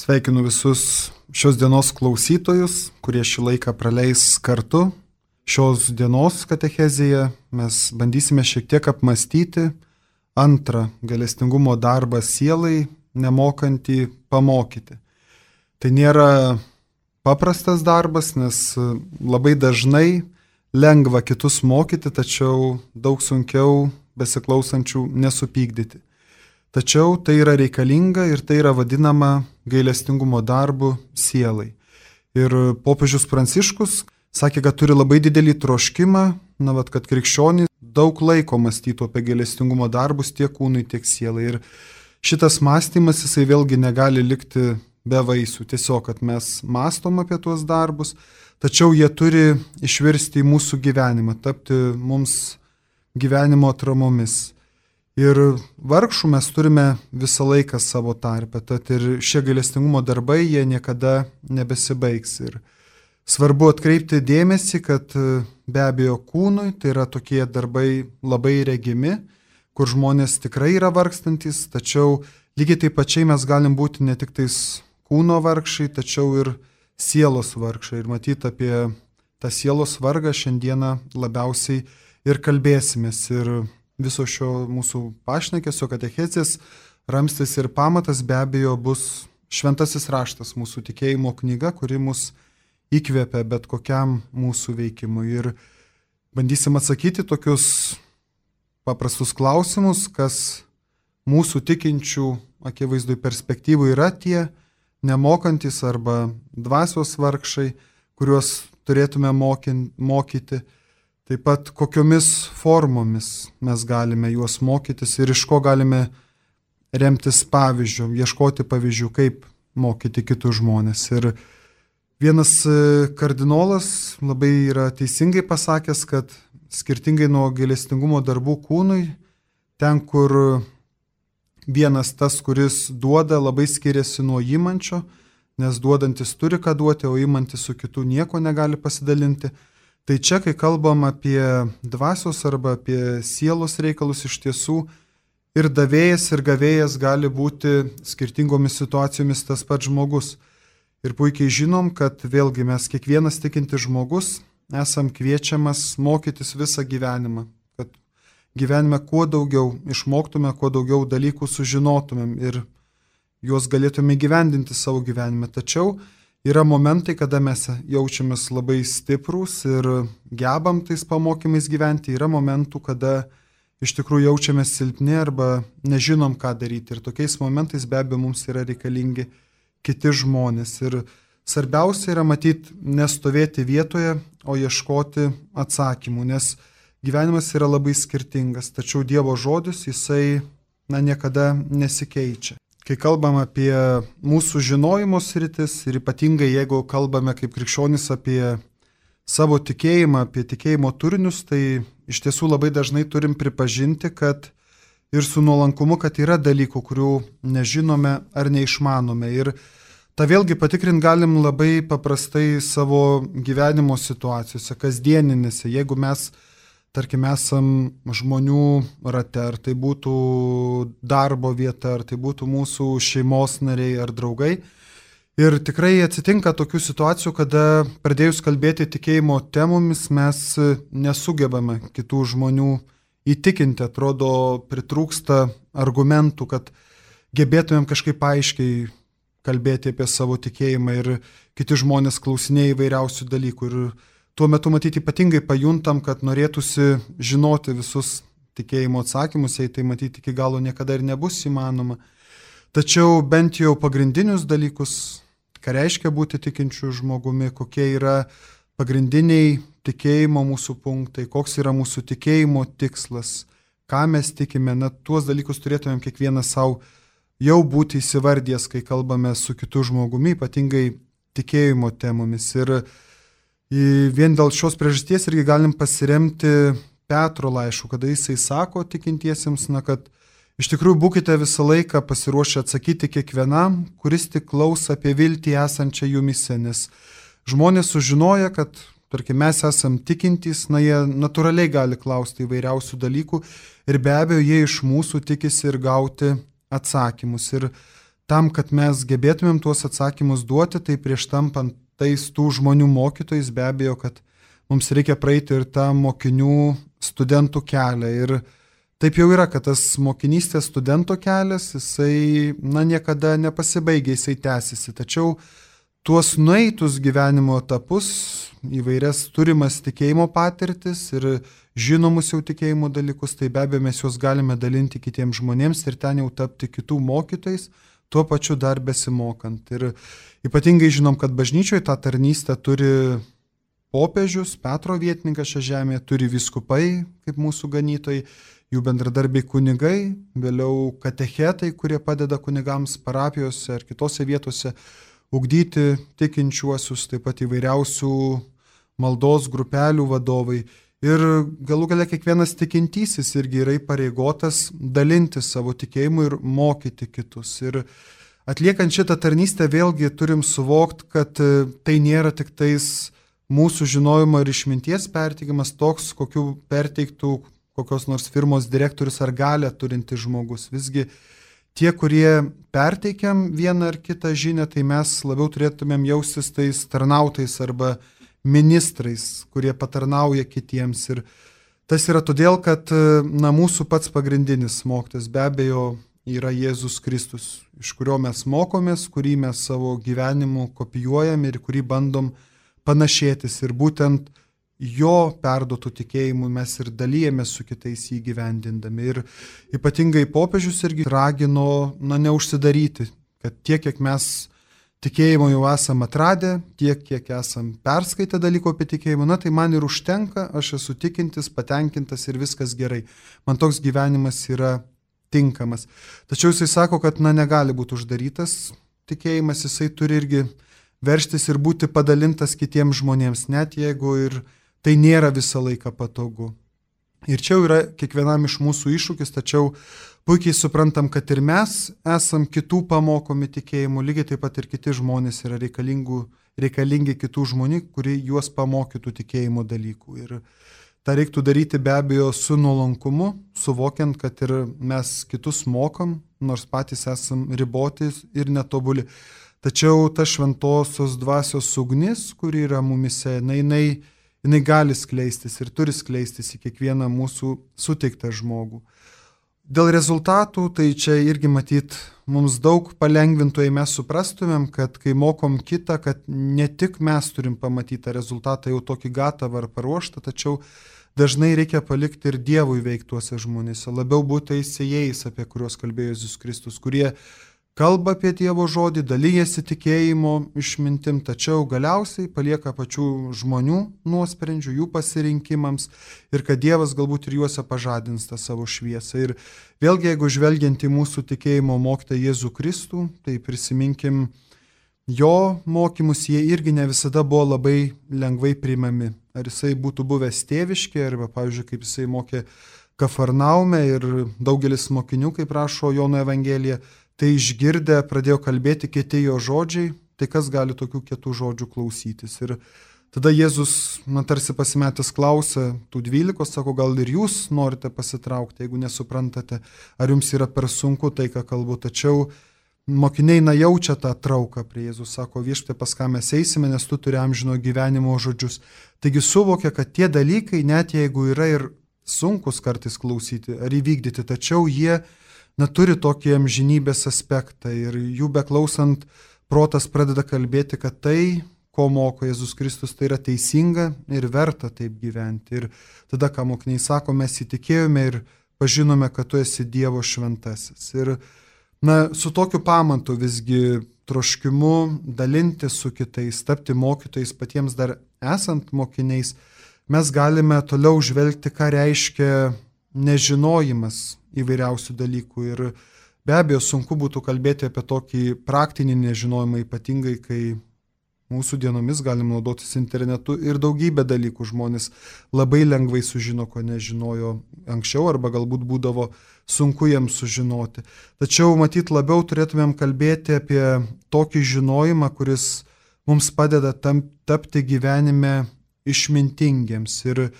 Sveikinu visus šios dienos klausytojus, kurie šį laiką praleis kartu. Šios dienos katechezėje mes bandysime šiek tiek apmastyti antrą galestingumo darbą sielai, nemokantį pamokyti. Tai nėra paprastas darbas, nes labai dažnai lengva kitus mokyti, tačiau daug sunkiau besiklausančių nesupykdyti. Tačiau tai yra reikalinga ir tai yra vadinama gailestingumo darbu sielai. Ir popiežius Pranciškus sakė, kad turi labai didelį troškimą, na, vat, kad krikščionys daug laiko mąstytų apie gailestingumo darbus tiek kūnui, tiek sielai. Ir šitas mąstymas jisai vėlgi negali likti be vaisių. Tiesiog, kad mes mastom apie tuos darbus, tačiau jie turi išvirsti į mūsų gyvenimą, tapti mums gyvenimo atramomis. Ir vargšų mes turime visą laiką savo tarpę, tad ir šie gailestingumo darbai jie niekada nebesibaigs. Ir svarbu atkreipti dėmesį, kad e, be abejo kūnui tai yra tokie darbai labai regimi, kur žmonės tikrai yra vargstantis, tačiau lygiai taip pačiai mes galim būti ne tik tais kūno vargšai, tačiau ir sielos vargšai. Ir matyti apie tą sielos vargą šiandieną labiausiai ir kalbėsimės. Ir viso šio mūsų pašnekesio katechezės ramstis ir pamatas be abejo bus šventasis raštas, mūsų tikėjimo knyga, kuri mus įkvėpia bet kokiam mūsų veikimui. Ir bandysim atsakyti tokius paprastus klausimus, kas mūsų tikinčių akivaizdui perspektyvų yra tie nemokantis arba dvasios vargšai, kuriuos turėtume mokin, mokyti Taip pat kokiomis formomis mes galime juos mokytis ir iš ko galime remtis pavyzdžių, ieškoti pavyzdžių, kaip mokyti kitus žmonės. Ir vienas e, kardinolas labai yra teisingai pasakęs, kad skirtingai nuo gailestingumo darbų kūnui, ten, kur vienas tas, kuris duoda, labai skiriasi nuo įmančio, nes duodantis turi ką duoti, o įmantis su kitu nieko negali pasidalinti Tai čia, kai kalbam apie dvasios arba apie sielos reikalus, iš tiesų ir davėjas, ir gavėjas gali būti skirtingomis situacijomis tas pats žmogus. Ir puikiai žinom, kad vėlgi mes kiekvienas tikintis žmogus esam kviečiamas mokytis visą gyvenimą, kad gyvenime kuo daugiau išmoktume, kuo daugiau dalykų sužinotumėm ir juos galėtume gyvendinti savo gyvenime. Tačiau Yra momentai, kada mes jaučiamės labai stiprūs ir gebam tais pamokymais gyventi, yra momentų, kada iš tikrųjų jaučiamės silpni arba nežinom, ką daryti. Ir tokiais momentais be abejo mums yra reikalingi kiti žmonės. Ir svarbiausia yra matyti nestovėti vietoje, o ieškoti atsakymų, nes gyvenimas yra labai skirtingas, tačiau Dievo žodis jisai na, niekada nesikeičia kai kalbam apie mūsų žinojimo sritis ir ypatingai jeigu kalbame kaip krikščionis apie savo tikėjimą, apie tikėjimo turinius, tai iš tiesų labai dažnai turim pripažinti, kad ir su nuolankumu, kad yra dalykų, kurių nežinome ar neišmanome. Ir tą vėlgi patikrinti galim labai paprastai savo gyvenimo situacijose, kasdieninėse. Jeigu mes tarkim, esam žmonių rate, ar tai būtų darbo vieta, ar tai būtų mūsų šeimos nariai ar draugai. Ir tikrai atsitinka tokių situacijų, kada pradėjus kalbėti tikėjimo temomis mes nesugebame kitų žmonių įtikinti, atrodo, pritrūksta argumentų, kad gebėtumėm kažkaip aiškiai kalbėti apie savo tikėjimą ir kiti žmonės klausinėja įvairiausių dalykų. Ir tuo metu matyti ypatingai pajuntam, kad norėtųsi žinoti visus tikėjimo atsakymus, jei tai matyti iki galo niekada ir nebus įmanoma. Tačiau bent jau pagrindinius dalykus, ką reiškia būti tikinčiu žmogumi, kokie yra pagrindiniai tikėjimo mūsų punktai, koks yra mūsų tikėjimo tikslas, ką mes tikime, na, tuos dalykus turėtumėm kiekvieną savo jau būti įsivardęs, kai kalbame su kitu žmogumi, ypatingai tikėjimo temomis. Ir Vien dėl šios priežasties irgi galim pasiremti Petro laišku, kada jisai sako tikintiesiems, na, kad iš tikrųjų būkite visą laiką pasiruošę atsakyti kiekvienam, kuris tik klaus apie viltį esančią jumise, nes žmonės sužinoja, kad, tarkim, mes esam tikintys, na, jie natūraliai gali klausti įvairiausių dalykų ir be abejo jie iš mūsų tikisi ir gauti atsakymus. Ir tam, kad mes gebėtumėm tuos atsakymus duoti, tai prieš tampant tais tų žmonių mokytojais be abejo, kad mums reikia praeiti ir tą mokinių studentų kelią. Ir taip jau yra, kad tas mokinystės studento kelias, jisai, na, niekada nepasibaigia, jisai tęsiasi. Tačiau tuos nueitus gyvenimo etapus, įvairias turimas tikėjimo patirtis ir žinomus jau tikėjimo dalykus, tai be abejo mes juos galime dalinti kitiems žmonėms ir ten jau tapti kitų mokytojais, tuo pačiu dar besimokant. Ir ypatingai žinom, kad bažnyčioje tą tarnystę turi popiežius, Petro vietininkas šią žemę, turi viskupai kaip mūsų ganytojai, jų bendradarbiai kunigai, vėliau katechetai, kurie padeda kunigams parapijose ar kitose vietose ugdyti tikinčiuosius, taip pat įvairiausių maldos grupelių vadovai. Ir galų gale kiekvienas tikintysis irgi yra įpareigotas dalinti savo tikėjimu ir mokyti kitus. Ir atliekant šitą tarnystę vėlgi turim suvokti, kad e, tai nėra tik tais mūsų žinojimo ir išminties perteikimas toks, kokiu perteiktų kokios nors firmos direktorius ar galę turintis žmogus. Visgi tie, kurie perteikiam vieną ar kitą žinią, tai mes labiau turėtumėm jaustis tais tarnautais arba ministrais, kurie patarnauja kitiems. Ir tas yra todėl, kad na, mūsų pats pagrindinis mokytas be abejo yra Jėzus Kristus, iš kurio mes mokomės, kurį mes savo gyvenimu kopijuojam ir kurį bandom panašėtis. Ir būtent jo perduotų tikėjimų mes ir dalyjėmės su kitais jį gyvendindami. Ir ypatingai popiežius irgi ragino, na, neužsidaryti, kad tiek, kiek mes tikėjimo jau esam atradę, tiek, kiek esam perskaitę dalyko apie tikėjimą, na, tai man ir užtenka, aš esu tikintis, patenkintas ir viskas gerai. Man toks gyvenimas yra tinkamas. Tačiau jisai sako, kad, na, negali būti uždarytas tikėjimas, jisai turi irgi verštis ir būti padalintas kitiems žmonėms, net jeigu ir tai nėra visą laiką patogu. Ir čia yra kiekvienam iš mūsų iššūkis, tačiau puikiai suprantam, kad ir mes esam kitų pamokomi tikėjimu, lygiai taip pat ir kiti žmonės yra reikalingi kitų žmonių, kurie juos pamokytų tikėjimo dalykų. Ir tą reiktų daryti be abejo su nuolankumu, suvokiant, kad ir mes kitus mokam, nors patys esam riboti ir netobuli. Tačiau ta šventosios dvasios ugnis, kuri yra mumise, jinai, jinai jinai gali skleistis ir turi skleistis į kiekvieną mūsų suteiktą žmogų. Dėl rezultatų, tai čia irgi matyt mums daug palengvintų, jei mes suprastumėm, kad kai mokom kitą, kad ne tik mes turim pamatyti tą rezultatą jau tokį gatavą ar paruoštą, tačiau dažnai reikia palikti ir Dievui veiktuose žmonėse, labiau būti įsėjais, apie kuriuos kalbėjo Jėzus Kristus, kurie kalba apie Dievo žodį, dalyjasi tikėjimo išmintim, tačiau galiausiai palieka pačių žmonių nuosprendžių, jų pasirinkimams ir kad Dievas galbūt ir juose pažadins tą savo šviesą. Ir vėlgi, jeigu žvelgiant į mūsų tikėjimo mokytą Jėzų Kristų, tai prisiminkim jo mokymus, jie irgi ne visada buvo labai lengvai priimami. Ar jisai būtų buvęs tėviški, arba, pavyzdžiui, kaip jisai mokė Kafarnaume ir daugelis mokinių, kaip rašo Jono Evangelija, Tai išgirdę pradėjo kalbėti kiti jo žodžiai, tai kas gali tokių kietų žodžių klausytis. Ir tada Jėzus, man tarsi pasimetęs klausė tų dvylikos, sako, gal ir jūs norite pasitraukti, jeigu nesuprantate, ar jums yra per sunku tai, ką kalbu. Tačiau mokiniai na jaučia tą trauką prie Jėzus, sako, viešpė pas ką mes eisime, nes tu turi amžino gyvenimo žodžius. Taigi suvokia, kad tie dalykai, net jeigu yra ir sunkus kartais klausyti ar įvykdyti, tačiau jie na, turi tokį amžinybės aspektą ir jų beklausant protas pradeda kalbėti, kad tai, ko moko Jėzus Kristus, tai yra teisinga ir verta taip gyventi. Ir tada, ką mokiniai sako, mes įtikėjome ir pažinome, kad tu esi Dievo šventasis. Ir na, su tokiu pamatu visgi troškimu dalinti su kitais, tapti mokytojais patiems dar esant mokiniais, mes galime toliau žvelgti, ką reiškia nežinojimas įvairiausių dalykų. Ir be abejo, sunku būtų kalbėti apie tokį praktinį nežinojimą, ypatingai kai mūsų dienomis galim naudotis internetu ir daugybę dalykų žmonės labai lengvai sužino, ko nežinojo anksčiau arba galbūt būdavo sunku jiems sužinoti. Tačiau matyt labiau turėtumėm kalbėti apie tokį žinojimą, kuris mums padeda tam, tapti gyvenime išmintingiems ir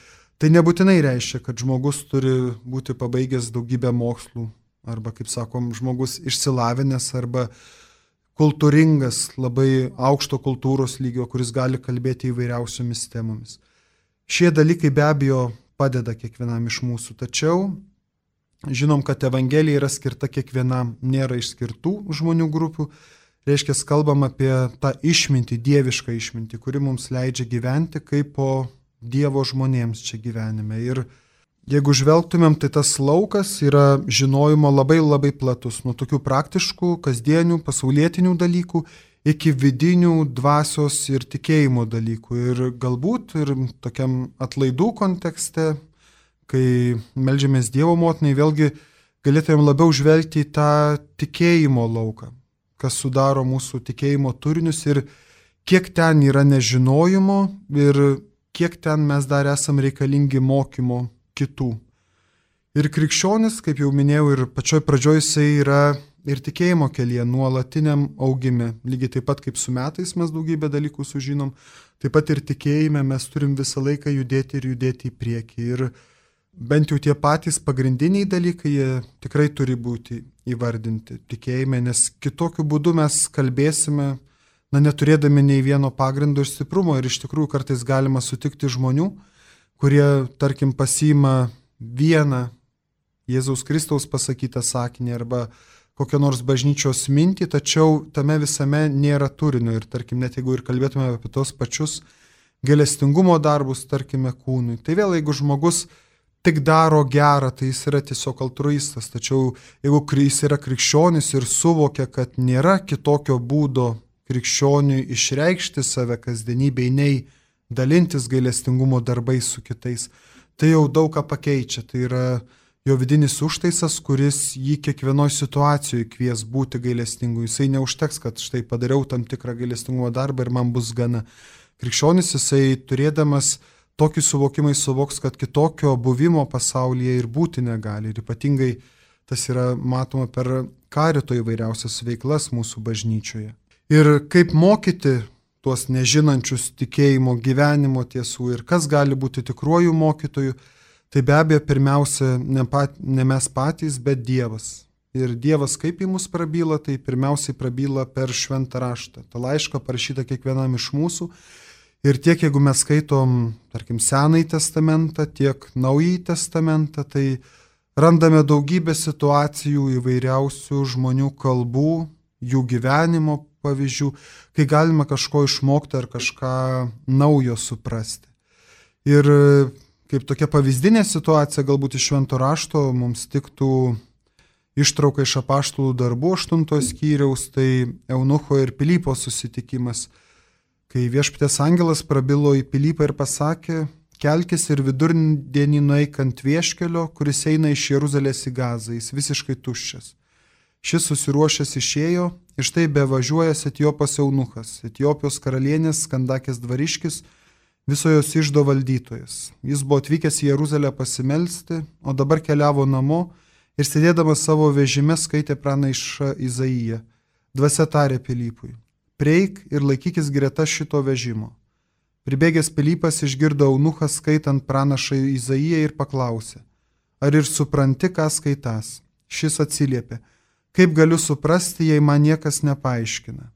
Tai nebūtinai reiškia, kad žmogus turi būti pabaigęs daugybę mokslų arba, kaip sakom, žmogus išsilavinęs arba kultūringas, labai aukšto kultūros lygio, kuris gali kalbėti įvairiausiomis temomis. Šie dalykai be abejo padeda kiekvienam iš mūsų, tačiau žinom, kad Evangelija yra skirta kiekvienam, nėra išskirtų žmonių grupių, reiškia, kalbam apie tą išmintį, dievišką išmintį, kuri mums leidžia gyventi kaip po Dievo žmonėms čia gyvenime. Ir Jeigu žvelgtumėm, tai tas laukas yra žinojimo labai labai platus, nuo tokių praktiškų, kasdienių, pasaulietinių dalykų iki vidinių dvasios ir tikėjimo dalykų. Ir galbūt ir tokiam atlaidų kontekste, kai melžiamės Dievo motinai, vėlgi galėtumėm labiau žvelgti į tą tikėjimo lauką, kas sudaro mūsų tikėjimo turinius ir kiek ten yra nežinojimo ir kiek ten mes dar esam reikalingi mokymo kitų. Ir krikščionis, kaip jau minėjau, ir pačioj pradžioj jisai yra ir tikėjimo kelyje nuolatiniam augime. Lygiai taip pat kaip su metais mes daugybę dalykų sužinom, taip pat ir tikėjime mes turim visą laiką judėti ir judėti į priekį. Ir bent jau tie patys pagrindiniai dalykai, jie tikrai turi būti įvardinti tikėjime, nes kitokiu būdu mes kalbėsime, na neturėdami nei vieno pagrindo ir stiprumo ir iš tikrųjų kartais galima sutikti žmonių, kurie, tarkim, pasima vieną Jėzaus Kristaus pasakytą sakinį arba kokią nors bažnyčios mintį, tačiau tame visame nėra turinio. Ir tarkim, net jeigu ir kalbėtume apie tos pačius gelestingumo darbus, tarkime, kūnui. Tai vėl, jeigu žmogus tik daro gerą, tai jis yra tiesiog altruistas. Tačiau jeigu jis yra krikščionis ir suvokia, kad nėra kitokio būdo krikščioniui išreikšti save kasdienybei nei dalintis gailestingumo darbais su kitais, tai jau daug ką pakeičia. Tai yra jo vidinis užtaisas, kuris jį kiekvienoje situacijoje kvies būti gailestingu. Jisai neužteks, kad štai padariau tam tikrą gailestingumo darbą ir man bus gana. Krikščionis jisai turėdamas tokį suvokimą suvoks, kad kitokio buvimo pasaulyje ir būti negali. Ir ypatingai tas yra matoma per karito įvairiausias veiklas mūsų bažnyčioje. Ir kaip mokyti tuos nežinančius tikėjimo gyvenimo tiesų ir kas gali būti tikruoju mokytoju, tai be abejo pirmiausia ne, pat, ne mes patys, bet Dievas. Ir Dievas kaip į mus prabyla, tai pirmiausiai prabyla per šventą raštą. Ta laiška parašyta kiekvienam iš mūsų. Ir tiek, jeigu mes skaitom, tarkim, Senąjį testamentą, tiek Naująjį testamentą, tai randame daugybę situacijų įvairiausių žmonių kalbų, jų gyvenimo pavyzdžių, kai galima kažko išmokti ar kažką naujo suprasti. Ir kaip tokia pavyzdinė situacija, galbūt iš švento rašto mums tiktų ištrauka iš apaštalų darbų 8 skyriaus, tai Eunucho ir Pilypo susitikimas, kai viešpatės angelas prabilo į Pilypą ir pasakė, kelkis ir vidurdienį nueik ant vieškelio, kuris eina iš Jeruzalės į Gazą, jis visiškai tuščias. Šis susiruošęs išėjo ir štai bevažiuojas Etiopos eunuchas, Etiopijos karalienės skandakės dvariškis, viso jos išdo valdytojas. Jis buvo atvykęs į Jeruzalę pasimelsti, o dabar keliavo namo ir sėdėdamas savo vežime skaitė pranašą Izaiją. Dvasia tarė Pilypui. Prieik ir laikykis greta šito vežimo. Pribėgęs Pilypas išgirdo eunuchą skaitant pranašą Izaiją ir paklausė, ar ir supranti, ką skaitas. Šis atsiliepė, Kaip galiu suprasti, jei man niekas nepaaiškina?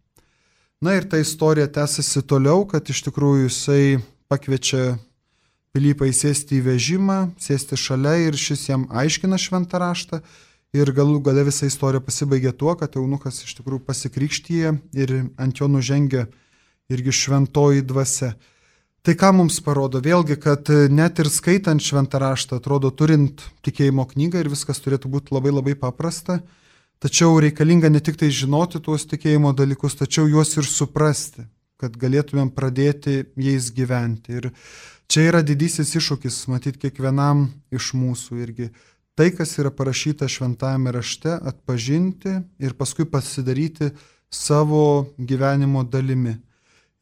Na ir ta istorija tęsiasi toliau, kad iš tikrųjų jisai pakviečia Pilypą įsėsti į vežimą, sėsti šalia ir šis jam aiškina šventą raštą. Ir galų gale visa istorija pasibaigia tuo, kad eunukas iš tikrųjų pasikrikštyje ir ant jo nužengia irgi šventoji dvasia. Tai ką mums parodo? Vėlgi, kad net ir skaitant šventą raštą, atrodo, turint tikėjimo knygą ir viskas turėtų būti labai labai paprasta, Tačiau reikalinga ne tik tai žinoti tuos tikėjimo dalykus, tačiau juos ir suprasti, kad galėtumėm pradėti jais gyventi. Ir čia yra didysis iššūkis, matyti kiekvienam iš mūsų irgi. Tai, kas yra parašyta šventajame rašte, atpažinti ir paskui pasidaryti savo gyvenimo dalimi.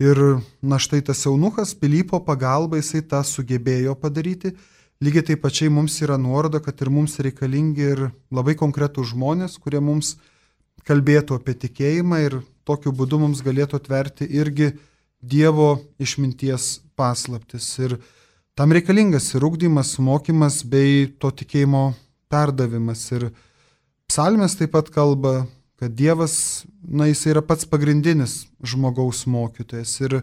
Ir na štai tas jaunukas Pilypo pagalba jisai tą sugebėjo padaryti Lygiai taip pačiai mums yra nuoroda, kad ir mums reikalingi ir labai konkretūs žmonės, kurie mums kalbėtų apie tikėjimą ir tokiu būdu mums galėtų atverti irgi Dievo išminties paslaptis. Ir tam reikalingas ir ūkdymas, mokymas bei to tikėjimo perdavimas. Ir psalmės taip pat kalba, kad Dievas, na, jis yra pats pagrindinis žmogaus mokytojas. Ir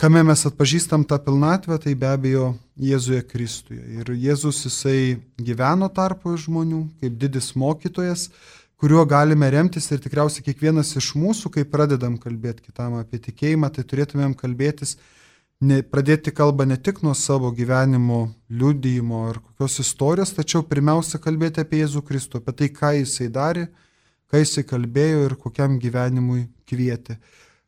kame mes atpažįstam tą pilnatvę, tai be abejo Jėzuje Kristuje. Ir Jėzus jisai gyveno tarpo žmonių kaip didis mokytojas, kuriuo galime remtis ir tikriausiai kiekvienas iš mūsų, kai pradedam kalbėti kitam apie tikėjimą, tai turėtumėm kalbėtis, ne, pradėti kalbą ne tik nuo savo gyvenimo liudyjimo ar kokios istorijos, tačiau pirmiausia kalbėti apie Jėzų Kristų, apie tai, ką jisai darė, ką jisai kalbėjo ir kokiam gyvenimui kvietė.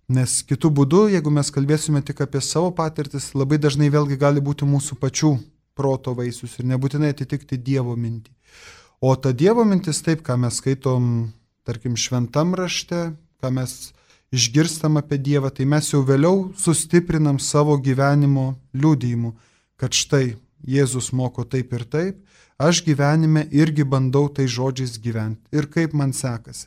Nes kitų būdų, jeigu mes kalbėsime tik apie savo patirtis, labai dažnai vėlgi gali būti mūsų pačių proto vaisius ir nebūtinai atitikti Dievo mintį. O ta Dievo mintis taip, ką mes skaitom, tarkim, šventam rašte, ką mes išgirstam apie Dievą, tai mes jau vėliau sustiprinam savo gyvenimo liūdėjimu, kad štai Jėzus moko taip ir taip, aš gyvenime irgi bandau tai žodžiais gyventi ir kaip man sekasi.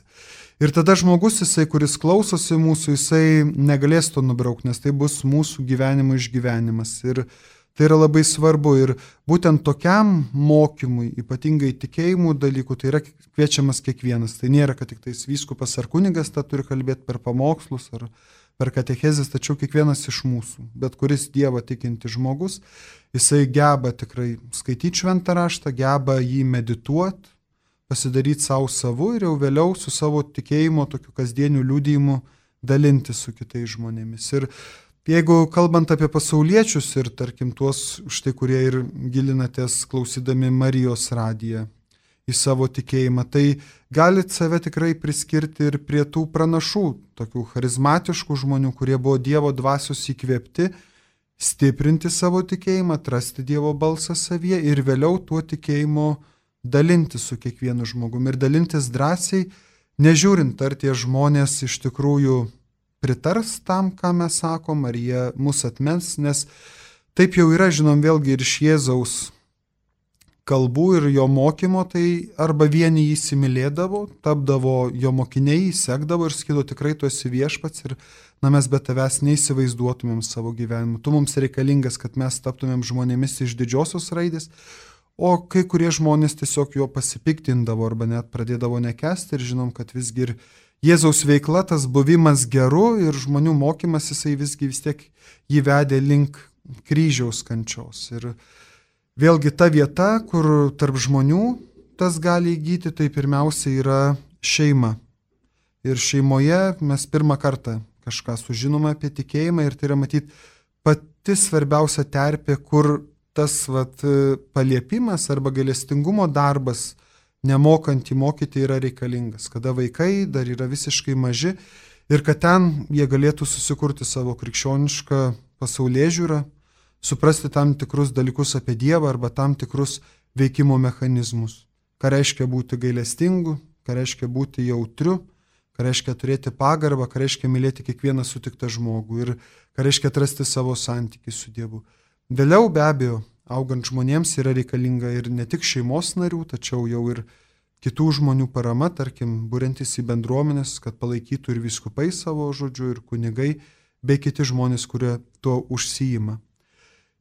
Ir tada žmogus, jisai, kuris klausosi mūsų, jisai negalės to nubraukti, nes tai bus mūsų gyvenimo išgyvenimas. Ir Tai yra labai svarbu ir būtent tokiam mokymui, ypatingai tikėjimų dalykų, tai yra kviečiamas kiekvienas. Tai nėra, kad tik tais vyskupas ar kunigas tą turi kalbėti per pamokslus ar per katechezės, tačiau kiekvienas iš mūsų, bet kuris Dievą tikinti žmogus, jisai geba tikrai skaityti šventą raštą, geba jį medituoti, pasidaryti savo savu ir jau vėliau su savo tikėjimo tokiu kasdieniu liūdėjimu dalinti su kitais žmonėmis. Ir Jeigu kalbant apie pasauliečius ir tarkim tuos, štai kurie ir gilinatės klausydami Marijos radiją į savo tikėjimą, tai galit save tikrai priskirti ir prie tų pranašų, tokių charizmatiškų žmonių, kurie buvo Dievo dvasios įkvėpti, stiprinti savo tikėjimą, atrasti Dievo balsą savyje ir vėliau tuo tikėjimu dalinti su kiekvienu žmogumi ir dalintis drąsiai, nežiūrint, ar tie žmonės iš tikrųjų pritars tam, ką mes sakom, ar jie mus atmens, nes taip jau yra, žinom, vėlgi ir iš Jėzaus kalbų ir jo mokymo, tai arba vieni jį įsimylėdavo, tapdavo jo mokiniai, sekdavo ir skilo tikrai tu esi viešpats ir na mes be tavęs neįsivaizduotumėm savo gyvenimu. Tu mums reikalingas, kad mes taptumėm žmonėmis iš didžiosios raidės, o kai kurie žmonės tiesiog jo pasipiktindavo arba net pradėdavo nekesti ir žinom, kad visgi ir Jėzaus veikla, tas buvimas geru ir žmonių mokymas, jisai visgi vis tiek jį vedė link kryžiaus kančios. Ir vėlgi ta vieta, kur tarp žmonių tas gali įgyti, tai pirmiausia yra šeima. Ir šeimoje mes pirmą kartą kažką sužinome apie tikėjimą ir tai yra matyti pati svarbiausia terpė, kur tas vat, paliepimas arba galestingumo darbas nemokant įmokyti yra reikalingas, kada vaikai dar yra visiškai maži ir kad ten jie galėtų susikurti savo krikščionišką pasaulyje žiūrą, suprasti tam tikrus dalykus apie Dievą arba tam tikrus veikimo mechanizmus. Ką reiškia būti gailestingu, ką reiškia būti jautriu, ką reiškia turėti pagarbą, ką reiškia mylėti kiekvieną sutiktą žmogų ir ką reiškia atrasti savo santykių su Dievu. Vėliau be abejo augant žmonėms yra reikalinga ir ne tik šeimos narių, tačiau jau ir kitų žmonių parama, tarkim, būrintis į bendruomenės, kad palaikytų ir viskupai savo žodžiu, ir kunigai, bei kiti žmonės, kurie tuo užsijima.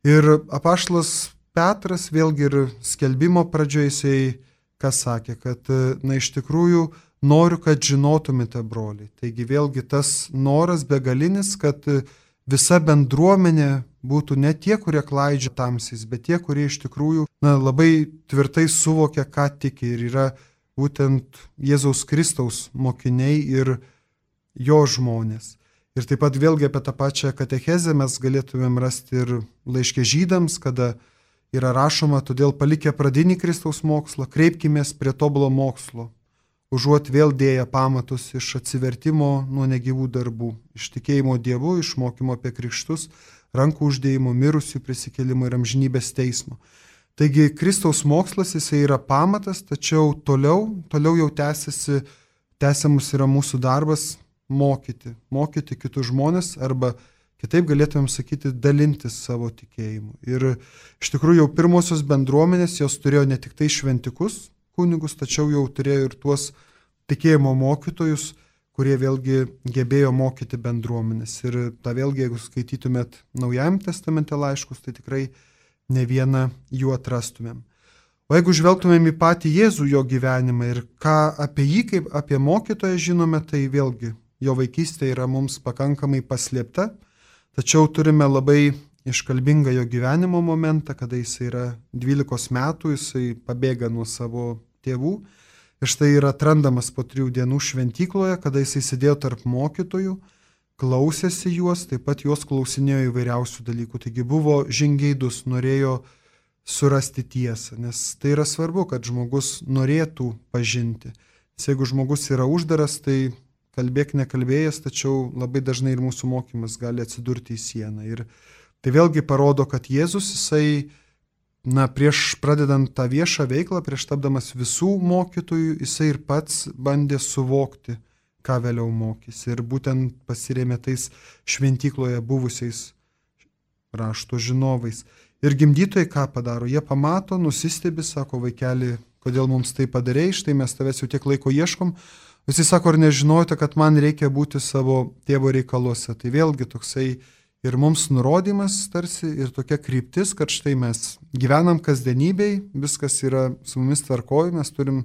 Ir apaštas Petras vėlgi ir skelbimo pradžioje jisai, kas sakė, kad, na, iš tikrųjų noriu, kad žinotumėte, broliai. Taigi vėlgi tas noras begalinis, kad visa bendruomenė būtų ne tie, kurie klaidžia tamsiais, bet tie, kurie iš tikrųjų na, labai tvirtai suvokia, ką tiki ir yra būtent Jėzaus Kristaus mokiniai ir jo žmonės. Ir taip pat vėlgi apie tą pačią katechezę mes galėtumėm rasti ir laiškė žydams, kada yra rašoma, todėl palikę pradinį Kristaus mokslą, kreipkime prie tobulo mokslo, užuot vėl dėję pamatus iš atsivertimo nuo negyvų darbų, iš tikėjimo Dievu, iš mokymo apie krikštus, rankų uždėjimo, mirusių prisikėlimo ir amžinybės teismo. Taigi Kristaus mokslas jisai yra pamatas, tačiau toliau, toliau jau tęsiasi, tęsiamus yra mūsų darbas mokyti, mokyti kitus žmonės arba kitaip galėtumėm sakyti, dalintis savo tikėjimu. Ir iš tikrųjų jau pirmosios bendruomenės jos turėjo ne tik tai šventikus kunigus, tačiau jau turėjo ir tuos tikėjimo mokytojus, kurie vėlgi gebėjo mokyti bendruomenės. Ir tą vėlgi, jeigu skaitytumėt Naujajam testamente laiškus, tai tikrai ne vieną jų atrastumėm. O jeigu žvelgtumėm į patį Jėzų jo gyvenimą ir ką apie jį kaip apie mokytoją žinome, tai vėlgi jo vaikystė yra mums pakankamai paslėpta, tačiau turime labai iškalbingą jo gyvenimo momentą, kada jis yra 12 metų, jisai pabėga nuo savo tėvų ir štai yra atrandamas po trijų dienų šventykloje, kada jisai sėdėjo tarp mokytojų, klausėsi juos, taip pat juos klausinėjo įvairiausių dalykų, taigi buvo žingeidus, norėjo surasti tiesą, nes tai yra svarbu, kad žmogus norėtų pažinti. Nes jeigu žmogus yra uždaras, tai kalbėk nekalbėjęs, tačiau labai dažnai ir mūsų mokymas gali atsidurti į sieną. Ir tai vėlgi parodo, kad Jėzus, jisai, na, prieš pradedant tą viešą veiklą, prieš tapdamas visų mokytojų, jisai ir pats bandė suvokti, ką vėliau mokys. Ir būtent pasirėmė tais šventykloje buvusiais rašto žinovais. Ir gimdytojai ką padaro? Jie pamato, nusistebi, sako vaikeli, kodėl mums tai padarėjai, štai mes tavęs jau tiek laiko ieškom. Visi sako, ar nežinojote, kad man reikia būti savo tėvo reikaluose. Tai vėlgi toksai ir mums nurodymas tarsi ir tokia kryptis, kad štai mes gyvenam kasdienybei, viskas yra su mumis tvarkoj, mes turim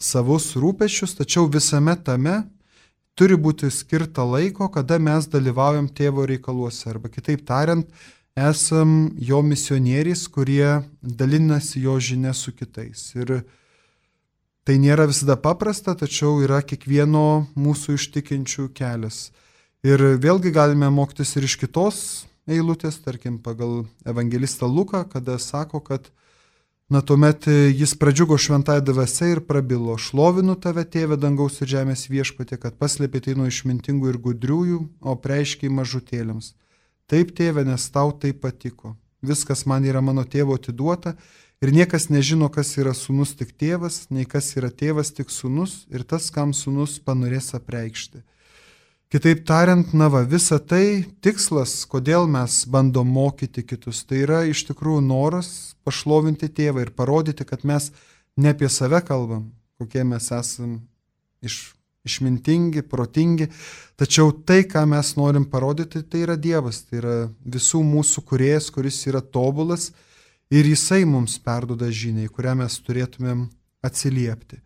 savus rūpešius, tačiau visame tame turi būti skirta laiko, kada mes dalyvaujam tėvo reikaluose. Arba kitaip tariant, esam jo misionieriais, kurie dalinasi jo žinia su kitais. Ir tai nėra visada paprasta, tačiau yra kiekvieno mūsų ištikinčių kelias. Ir vėlgi galime mokytis ir iš kitos eilutės, tarkim, pagal evangelistą Luką, kada sako, kad Na tuomet jis pradžiugo šventąją dvasę ir prabilo, šlovinu tave, tėve dangaus ir žemės viešpatė, kad paslėpė tai nuo išmintingų ir gudriųjų, o preiškiai mažutėliams. Taip, tėve, nes tau tai patiko. Viskas man yra mano tėvo atiduota ir niekas nežino, kas yra sunus tik tėvas, nei kas yra tėvas tik sunus ir tas, kam sunus panorės apreikšti. Kitaip tariant, na va, visa tai tikslas, kodėl mes bandom mokyti kitus, tai yra iš tikrųjų noras pašlovinti tėvą ir parodyti, kad mes ne apie save kalbam, kokie mes esam iš išmintingi, protingi, tačiau tai, ką mes norim parodyti, tai yra Dievas, tai yra visų mūsų kuriejas, kuris yra tobulas ir jisai mums perdoda žiniai, kurią mes turėtumėm atsiliepti.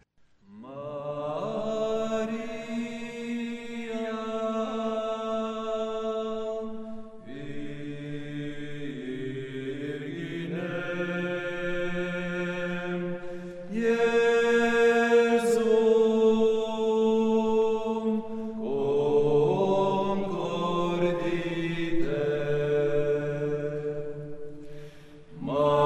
Oh.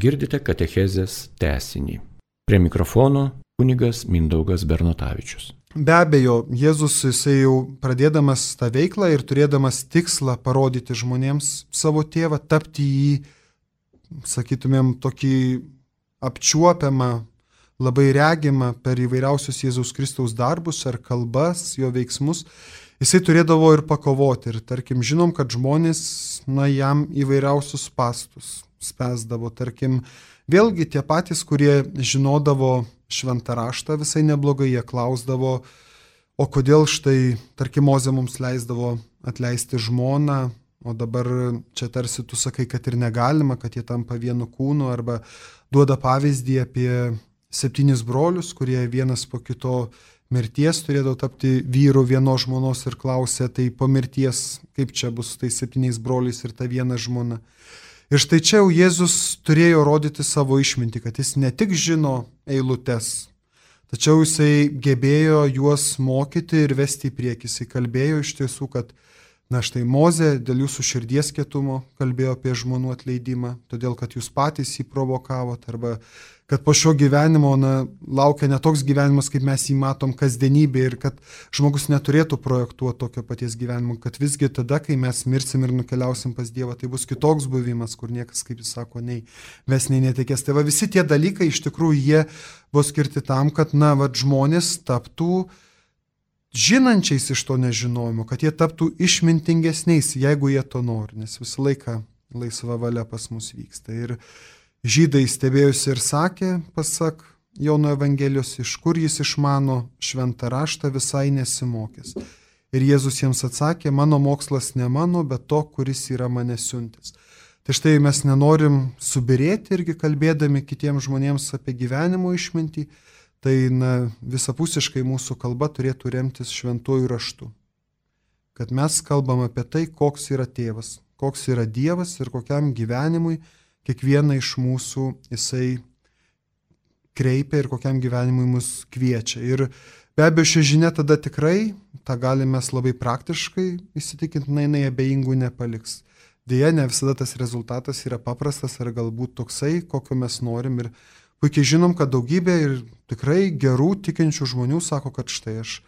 Girdite katechezės tesinį. Prie mikrofono kunigas Mindaugas Bernotavičius. Be abejo, Jėzus jisai jau pradėdamas tą veiklą ir turėdamas tikslą parodyti žmonėms savo tėvą, tapti jį, sakytumėm, tokį apčiuopiamą, labai regimą per įvairiausius Jėzaus Kristaus darbus ar kalbas, jo veiksmus, jisai turėdavo ir pakovoti. Ir tarkim, žinom, kad žmonės, na, jam įvairiausius pastus spesdavo. Tarkim, vėlgi tie patys, kurie žinodavo šventą raštą visai neblogai, jie klausdavo, o kodėl štai, tarkim, Moze mums leisdavo atleisti žmoną, o dabar čia tarsi tu sakai, kad ir negalima, kad jie tampa vienu kūnu, arba duoda pavyzdį apie septynis brolius, kurie vienas po kito mirties turėdavo tapti vyru vienos žmonos ir klausė, tai po mirties kaip čia bus su tais septyniais broliais ir ta viena žmona. Ir štai čia jau Jėzus turėjo rodyti savo išmintį, kad jis ne tik žino eilutes, tačiau jisai gebėjo juos mokyti ir vesti į priekį. Jisai kalbėjo iš tiesų, kad Na štai Moze dėl jūsų širdies kietumo kalbėjo apie žmonių atleidimą, todėl kad jūs patys jį provokavot, arba kad po šio gyvenimo na, laukia netoks gyvenimas, kaip mes jį matom kasdienybėje ir kad žmogus neturėtų projektuoti tokio paties gyvenimo, kad visgi tada, kai mes mirsim ir nukeliausim pas Dievą, tai bus kitoks buvimas, kur niekas, kaip jis sako, nei ves, nei netikės. Tai va visi tie dalykai iš tikrųjų jie buvo skirti tam, kad, na, va, žmonės taptų žinančiais iš to nežinojimo, kad jie taptų išmintingesniais, jeigu jie to nori, nes visą laiką laisva valia pas mus vyksta. Ir žydai stebėjusi ir sakė, pasak Jono Evangelijos, iš kur jis išmano šventą raštą visai nesimokęs. Ir Jėzus jiems atsakė, mano mokslas ne mano, bet to, kuris yra mane siuntis. Tai štai mes nenorim subirėti irgi kalbėdami kitiems žmonėms apie gyvenimo išmintį, tai na, visapusiškai mūsų kalba turėtų remtis šventuoju raštu. Kad mes kalbam apie tai, koks yra tėvas, koks yra Dievas ir kokiam gyvenimui kiekvieną iš mūsų jisai kreipia ir kokiam gyvenimui mus kviečia. Ir be abejo, ši žinia tada tikrai, tą galime labai praktiškai įsitikinti, na, jinai abejingų nepaliks. Deja, ne visada tas rezultatas yra paprastas ar galbūt toksai, kokio mes norim ir Puikiai žinom, kad daugybė ir tikrai gerų tikinčių žmonių sako, kad štai aš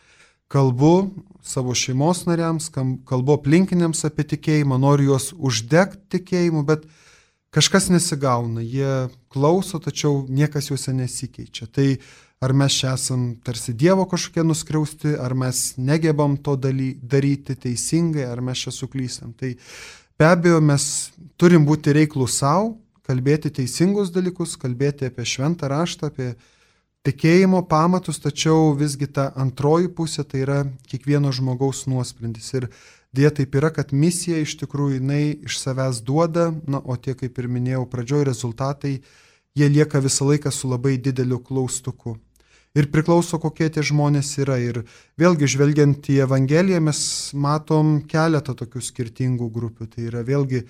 kalbu savo šeimos nariams, kalbu aplinkiniams apie tikėjimą, noriu juos uždegti tikėjimu, bet kažkas nesigauna, jie klauso, tačiau niekas juose nesikeičia. Tai ar mes čia esam tarsi Dievo kažkokie nuskriausti, ar mes negebam to daly, daryti teisingai, ar mes čia suklystam. Tai be abejo mes turim būti reiklų savo, kalbėti teisingus dalykus, kalbėti apie šventą raštą, apie tikėjimo pamatus, tačiau visgi ta antroji pusė tai yra kiekvieno žmogaus nuosprendis. Ir dėja taip yra, kad misija iš tikrųjų jinai iš savęs duoda, na, o tie, kaip ir minėjau, pradžioj rezultatai, jie lieka visą laiką su labai dideliu klaustuku. Ir priklauso, kokie tie žmonės yra. Ir vėlgi, žvelgiant į Evangeliją, mes matom keletą tokių skirtingų grupių. Tai yra vėlgi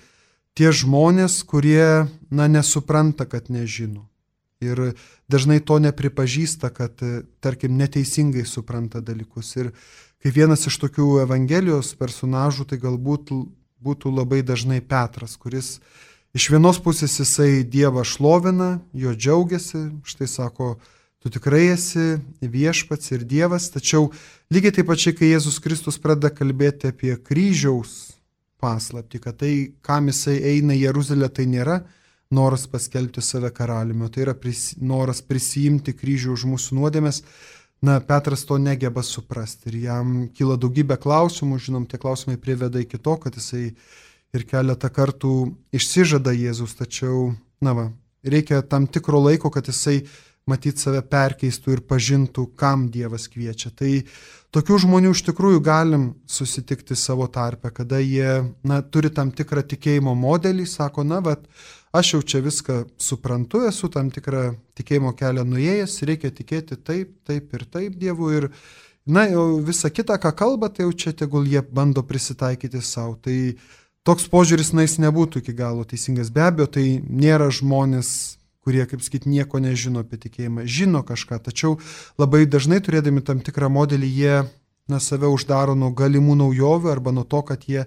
tie žmonės, kurie, na, nesupranta, kad nežino. Ir dažnai to nepripažįsta, kad, tarkim, neteisingai supranta dalykus. Ir kaip vienas iš tokių Evangelijos personažų, tai galbūt būtų labai dažnai Petras, kuris iš vienos pusės jisai Dievą šlovina, jo džiaugiasi, štai sako, tu tikrai esi viešpats ir Dievas, tačiau lygiai taip pačiai, kai Jėzus Kristus pradeda kalbėti apie kryžiaus paslapti, kad tai, kam jisai eina į Jeruzalę, tai nėra noras paskelbti save karaliumi, tai yra pris, noras prisijimti kryžių už mūsų nuodėmės. Na, Petras to negeba suprasti ir jam kyla daugybė klausimų, žinom, tie klausimai priveda iki to, kad jisai ir keletą kartų išsižada Jėzus, tačiau, na va, reikia tam tikro laiko, kad jisai matyt save perkeistų ir pažintų, kam Dievas kviečia. Tai tokių žmonių iš tikrųjų galim susitikti savo tarpę, kada jie na, turi tam tikrą tikėjimo modelį, sako, na, bet aš jau čia viską suprantu, esu tam tikrą tikėjimo kelią nuėjęs, reikia tikėti taip, taip ir taip Dievu. Ir, na, jau visa kita, ką kalba, tai jau čia tegul jie bando prisitaikyti savo. Tai toks požiūris, na, jis nebūtų iki galo teisingas. Be abejo, tai nėra žmonės kurie, kaip sakyt, nieko nežino apie tikėjimą, žino kažką, tačiau labai dažnai turėdami tam tikrą modelį, jie na, save uždaro nuo galimų naujovių arba nuo to, kad jie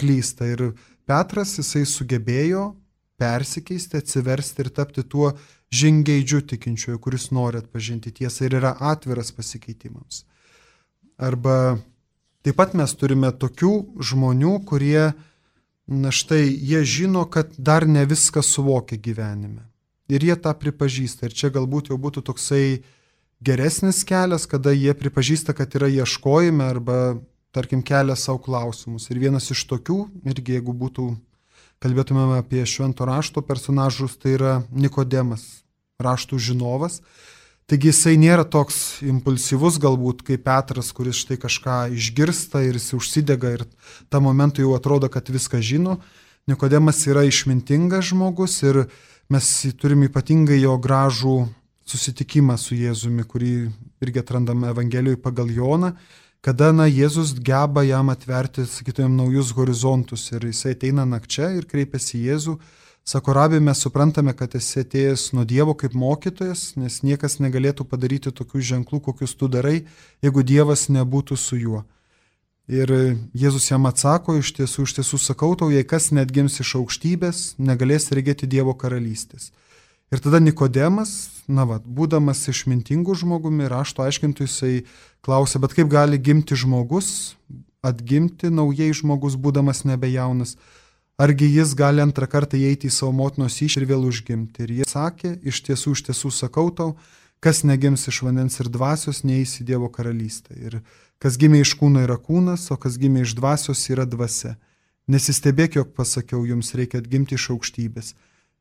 klysta. Ir Petras, jisai sugebėjo persikeisti, atsiversti ir tapti tuo žingeidžiu tikinčiuoju, kuris nori atpažinti tiesą ir yra atviras pasikeitimams. Arba taip pat mes turime tokių žmonių, kurie, na štai, jie žino, kad dar ne viską suvokia gyvenime. Ir jie tą pripažįsta. Ir čia galbūt jau būtų toksai geresnis kelias, kada jie pripažįsta, kad yra ieškojime arba, tarkim, kelia savo klausimus. Ir vienas iš tokių, irgi jeigu būtų, kalbėtumėme apie švento rašto personažus, tai yra Nikodemas, raštų žinovas. Taigi jisai nėra toks impulsyvus galbūt kaip Petras, kuris štai kažką išgirsta ir jis užsidega ir tą momentą jau atrodo, kad viską žino. Nikodemas yra išmintingas žmogus ir mes turime ypatingai jo gražų susitikimą su Jėzumi, kurį irgi atrandame Evangelijoje pagal Joną, kada na, Jėzus geba jam atverti, sakytumėm, naujus horizontus ir jisai ateina nakčia ir kreipiasi į Jėzų Sako, rabi, mes suprantame, kad esi atėjęs nuo Dievo kaip mokytojas, nes niekas negalėtų padaryti tokių ženklų, kokius tu darai, jeigu Dievas nebūtų su juo. Ir Jėzus jam atsako, iš tiesų, iš tiesų sakau tau, jei kas net gims iš aukštybės, negalės regėti Dievo karalystės. Ir tada Nikodemas, na vad, būdamas išmintingų žmogumi, rašto aiškintų jisai klausė, bet kaip gali gimti žmogus, atgimti naujai žmogus, būdamas nebejaunas. Argi jis gali antrą kartą įeiti į savo motinos iš ir vėl užgimti. Ir jie sakė, iš tiesų, iš tiesų sakau tau, kas negims iš vandens ir dvasios, neįs į Dievo karalystę. Ir kas gimė iš kūno yra kūnas, o kas gimė iš dvasios yra dvasia. Nesistebėk, jog pasakiau, jums reikia atgimti iš aukštybės.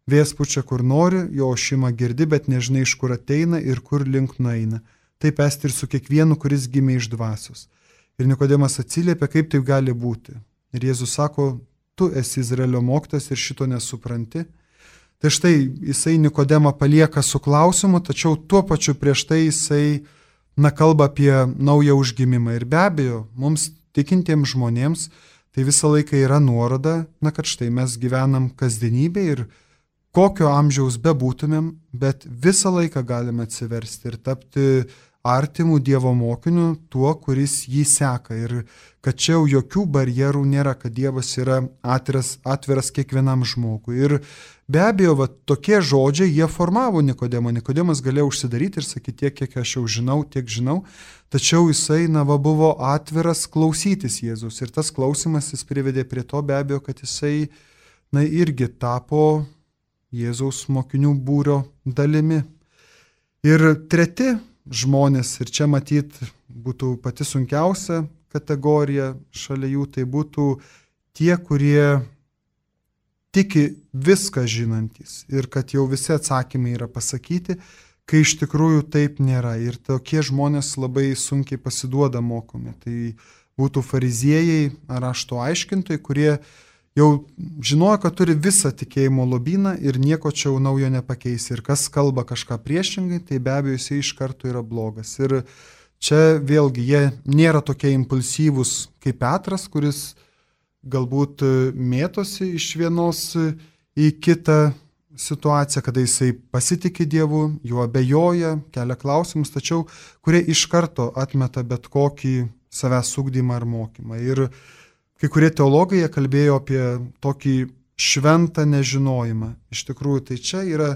Vėjas pučia kur nori, jo ošimą girdi, bet nežinai, iš kur ateina ir kur link nueina. Taip esti ir su kiekvienu, kuris gimė iš dvasios. Ir Nikodemas atsiliepia, kaip taip gali būti. Ir Jėzus sako, tu esi Izraelio mokytas ir šito nesupranti. Tai štai jisai Nikodemą palieka su klausimu, tačiau tuo pačiu prieš tai jisai na, kalba apie naują užgimimą. Ir be abejo, mums tikintiems žmonėms tai visą laiką yra nuoroda, na, kad štai mes gyvenam kasdienybė ir kokio amžiaus bebūtumėm, bet visą laiką galime atsiversti ir tapti artimų Dievo mokiniu, tuo, kuris jį seka. Ir kad čia jau jokių barjerų nėra, kad Dievas yra atviras, atviras kiekvienam žmogui. Ir be abejo, va, tokie žodžiai, jie formavo Nikodemą. Nikodemas galėjo užsidaryti ir sakyti tiek, kiek aš jau žinau, tiek žinau. Tačiau jisai, na, va, buvo atviras klausytis Jėzus. Ir tas klausimas jis privedė prie to be abejo, kad jisai, na, irgi tapo Jėzaus mokinių būrio dalimi. Ir treti žmonės ir čia matyt būtų pati sunkiausia kategorija šalia jų, tai būtų tie, kurie tiki viską žinantis ir kad jau visi atsakymai yra pasakyti, kai iš tikrųjų taip nėra. Ir tokie žmonės labai sunkiai pasiduoda mokomi. Tai būtų fariziejai ar ašto aiškintojai, kurie jau žinojo, kad turi visą tikėjimo lobyną ir nieko čia jau naujo nepakeis. Ir kas kalba kažką priešingai, tai be abejo jisai iš karto yra blogas. Ir čia vėlgi jie nėra tokie impulsyvūs kaip Petras, kuris galbūt mėtosi iš vienos į kitą situaciją, kada jisai pasitikė Dievu, juo abejoja, kelia klausimus, tačiau kurie iš karto atmeta bet kokį savęs sugdymą ar mokymą. Ir Kai kurie teologai kalbėjo apie tokį šventą nežinojimą. Iš tikrųjų, tai čia yra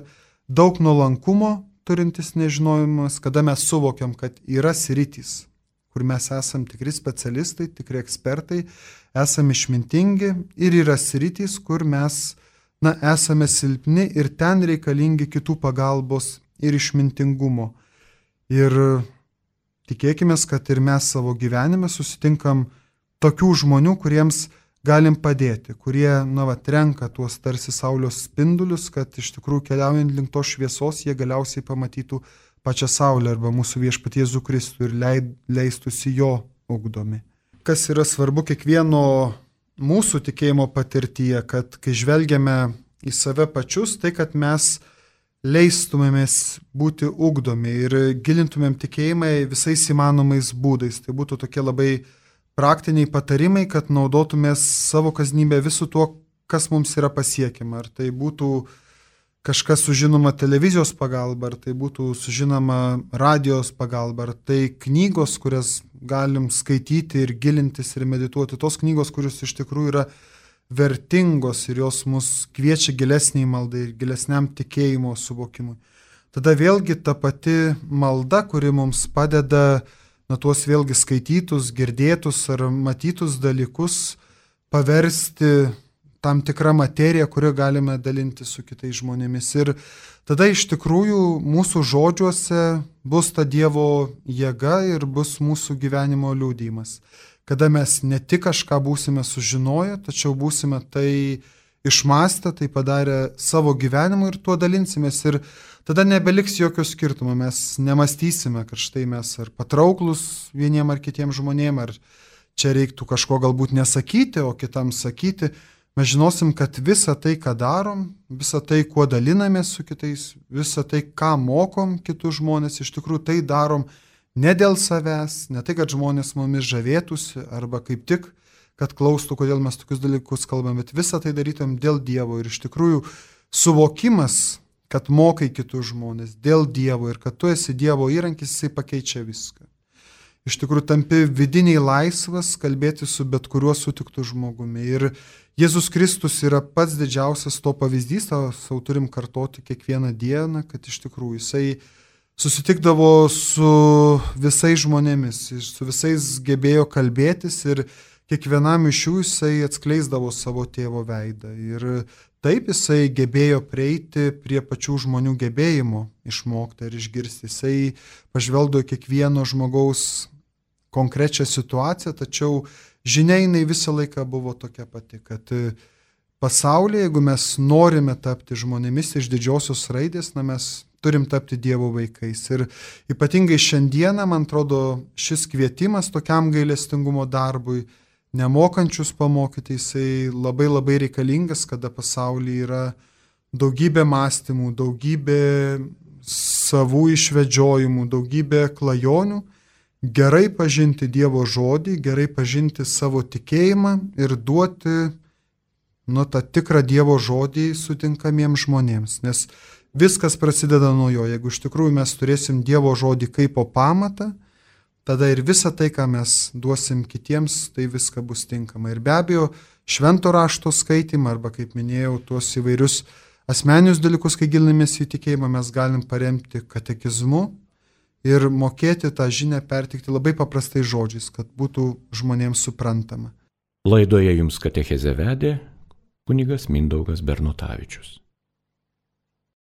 daug nuolankumo turintis nežinojimas, kada mes suvokiam, kad yra sritys, kur mes esam tikri specialistai, tikri ekspertai, esame išmintingi ir yra sritys, kur mes na, esame silpni ir ten reikalingi kitų pagalbos ir išmintingumo. Ir tikėkime, kad ir mes savo gyvenime susitinkam tokių žmonių, kuriems galim padėti, kurie, na, va, renka tuos tarsi Saulės spindulius, kad iš tikrųjų keliaujant link to šviesos jie galiausiai pamatytų pačią Saulę arba mūsų viešpatie Jėzų Kristų ir leid, leistųsi jo ugdomi. Kas yra svarbu kiekvieno mūsų tikėjimo patirtyje, kad kai žvelgiame į save pačius, tai kad mes leistumėmės būti ugdomi ir gilintumėm tikėjimą visais įmanomais būdais. Tai būtų tokie labai praktiniai patarimai, kad naudotumės savo kasdienybę visų tuo, kas mums yra pasiekiama. Ar tai būtų kažkas sužinoma televizijos pagalba, ar tai būtų sužinoma radijos pagalba, ar tai knygos, kurias galim skaityti ir gilintis ir medituoti. Tos knygos, kurios iš tikrųjų yra vertingos ir jos mus kviečia gilesniai maldai ir gilesniam tikėjimo suvokimui. Tada vėlgi ta pati malda, kuri mums padeda na tuos vėlgi skaitytus, girdėtus ar matytus dalykus paversti tam tikrą materiją, kurią galime dalinti su kitais žmonėmis. Ir tada iš tikrųjų mūsų žodžiuose bus ta Dievo jėga ir bus mūsų gyvenimo liūdimas kada mes ne tik kažką būsime sužinoję, tačiau būsime tai išmastę, tai padarę savo gyvenimu ir tuo dalinsimės. Ir tada nebeliks jokio skirtumo, mes nemastysime, kad štai mes ar patrauklus vieniem ar kitiem žmonėm, ar čia reiktų kažko galbūt nesakyti, o kitam sakyti. Mes žinosim, kad visa tai, ką darom, visa tai, kuo dalinamės su kitais, visa tai, ką mokom kitus žmonės, iš tikrųjų tai darom Ne dėl savęs, ne tai, kad žmonės mumis žavėtųsi, arba kaip tik, kad klaustų, kodėl mes tokius dalykus kalbam, bet visą tai darytum dėl Dievo. Ir iš tikrųjų suvokimas, kad mokai kitus žmonės dėl Dievo ir kad tu esi Dievo įrankis, jisai pakeičia viską. Iš tikrųjų tampi vidiniai laisvas kalbėti su bet kuriuo sutiktu žmogumi. Ir Jėzus Kristus yra pats didžiausias to pavyzdys, tą savo turim kartoti kiekvieną dieną, kad iš tikrųjų jisai susitikdavo su visais žmonėmis, su visais gebėjo kalbėtis ir kiekvienam iš jų jisai atskleisdavo savo tėvo veidą. Ir taip jisai gebėjo prieiti prie pačių žmonių gebėjimo išmokti ir išgirsti. Jisai pažvelgdavo kiekvieno žmogaus konkrečią situaciją, tačiau žinia jinai visą laiką buvo tokia pati, kad pasaulyje, jeigu mes norime tapti žmonėmis iš didžiosios raidės, na mes turim tapti Dievo vaikais. Ir ypatingai šiandieną, man atrodo, šis kvietimas tokiam gailestingumo darbui, nemokančius pamokyti, jisai labai labai reikalingas, kada pasaulyje yra daugybė mąstymų, daugybė savų išvedžiojimų, daugybė klajonių. Gerai pažinti Dievo žodį, gerai pažinti savo tikėjimą ir duoti nu, tą tikrą Dievo žodį sutinkamiems žmonėms. Nes Viskas prasideda nuo jo. Jeigu iš tikrųjų mes turėsim Dievo žodį kaip pamatą, tada ir visa tai, ką mes duosim kitiems, tai viską bus tinkama. Ir be abejo, švento rašto skaitimą arba, kaip minėjau, tuos įvairius asmenius dalykus, kai gilinamės į tikėjimą, mes galim paremti katekizmu ir mokėti tą žinią pertikti labai paprastai žodžiais, kad būtų žmonėms suprantama. Laidoje jums katecheze vedė kunigas Mindaugas Bernutavičius.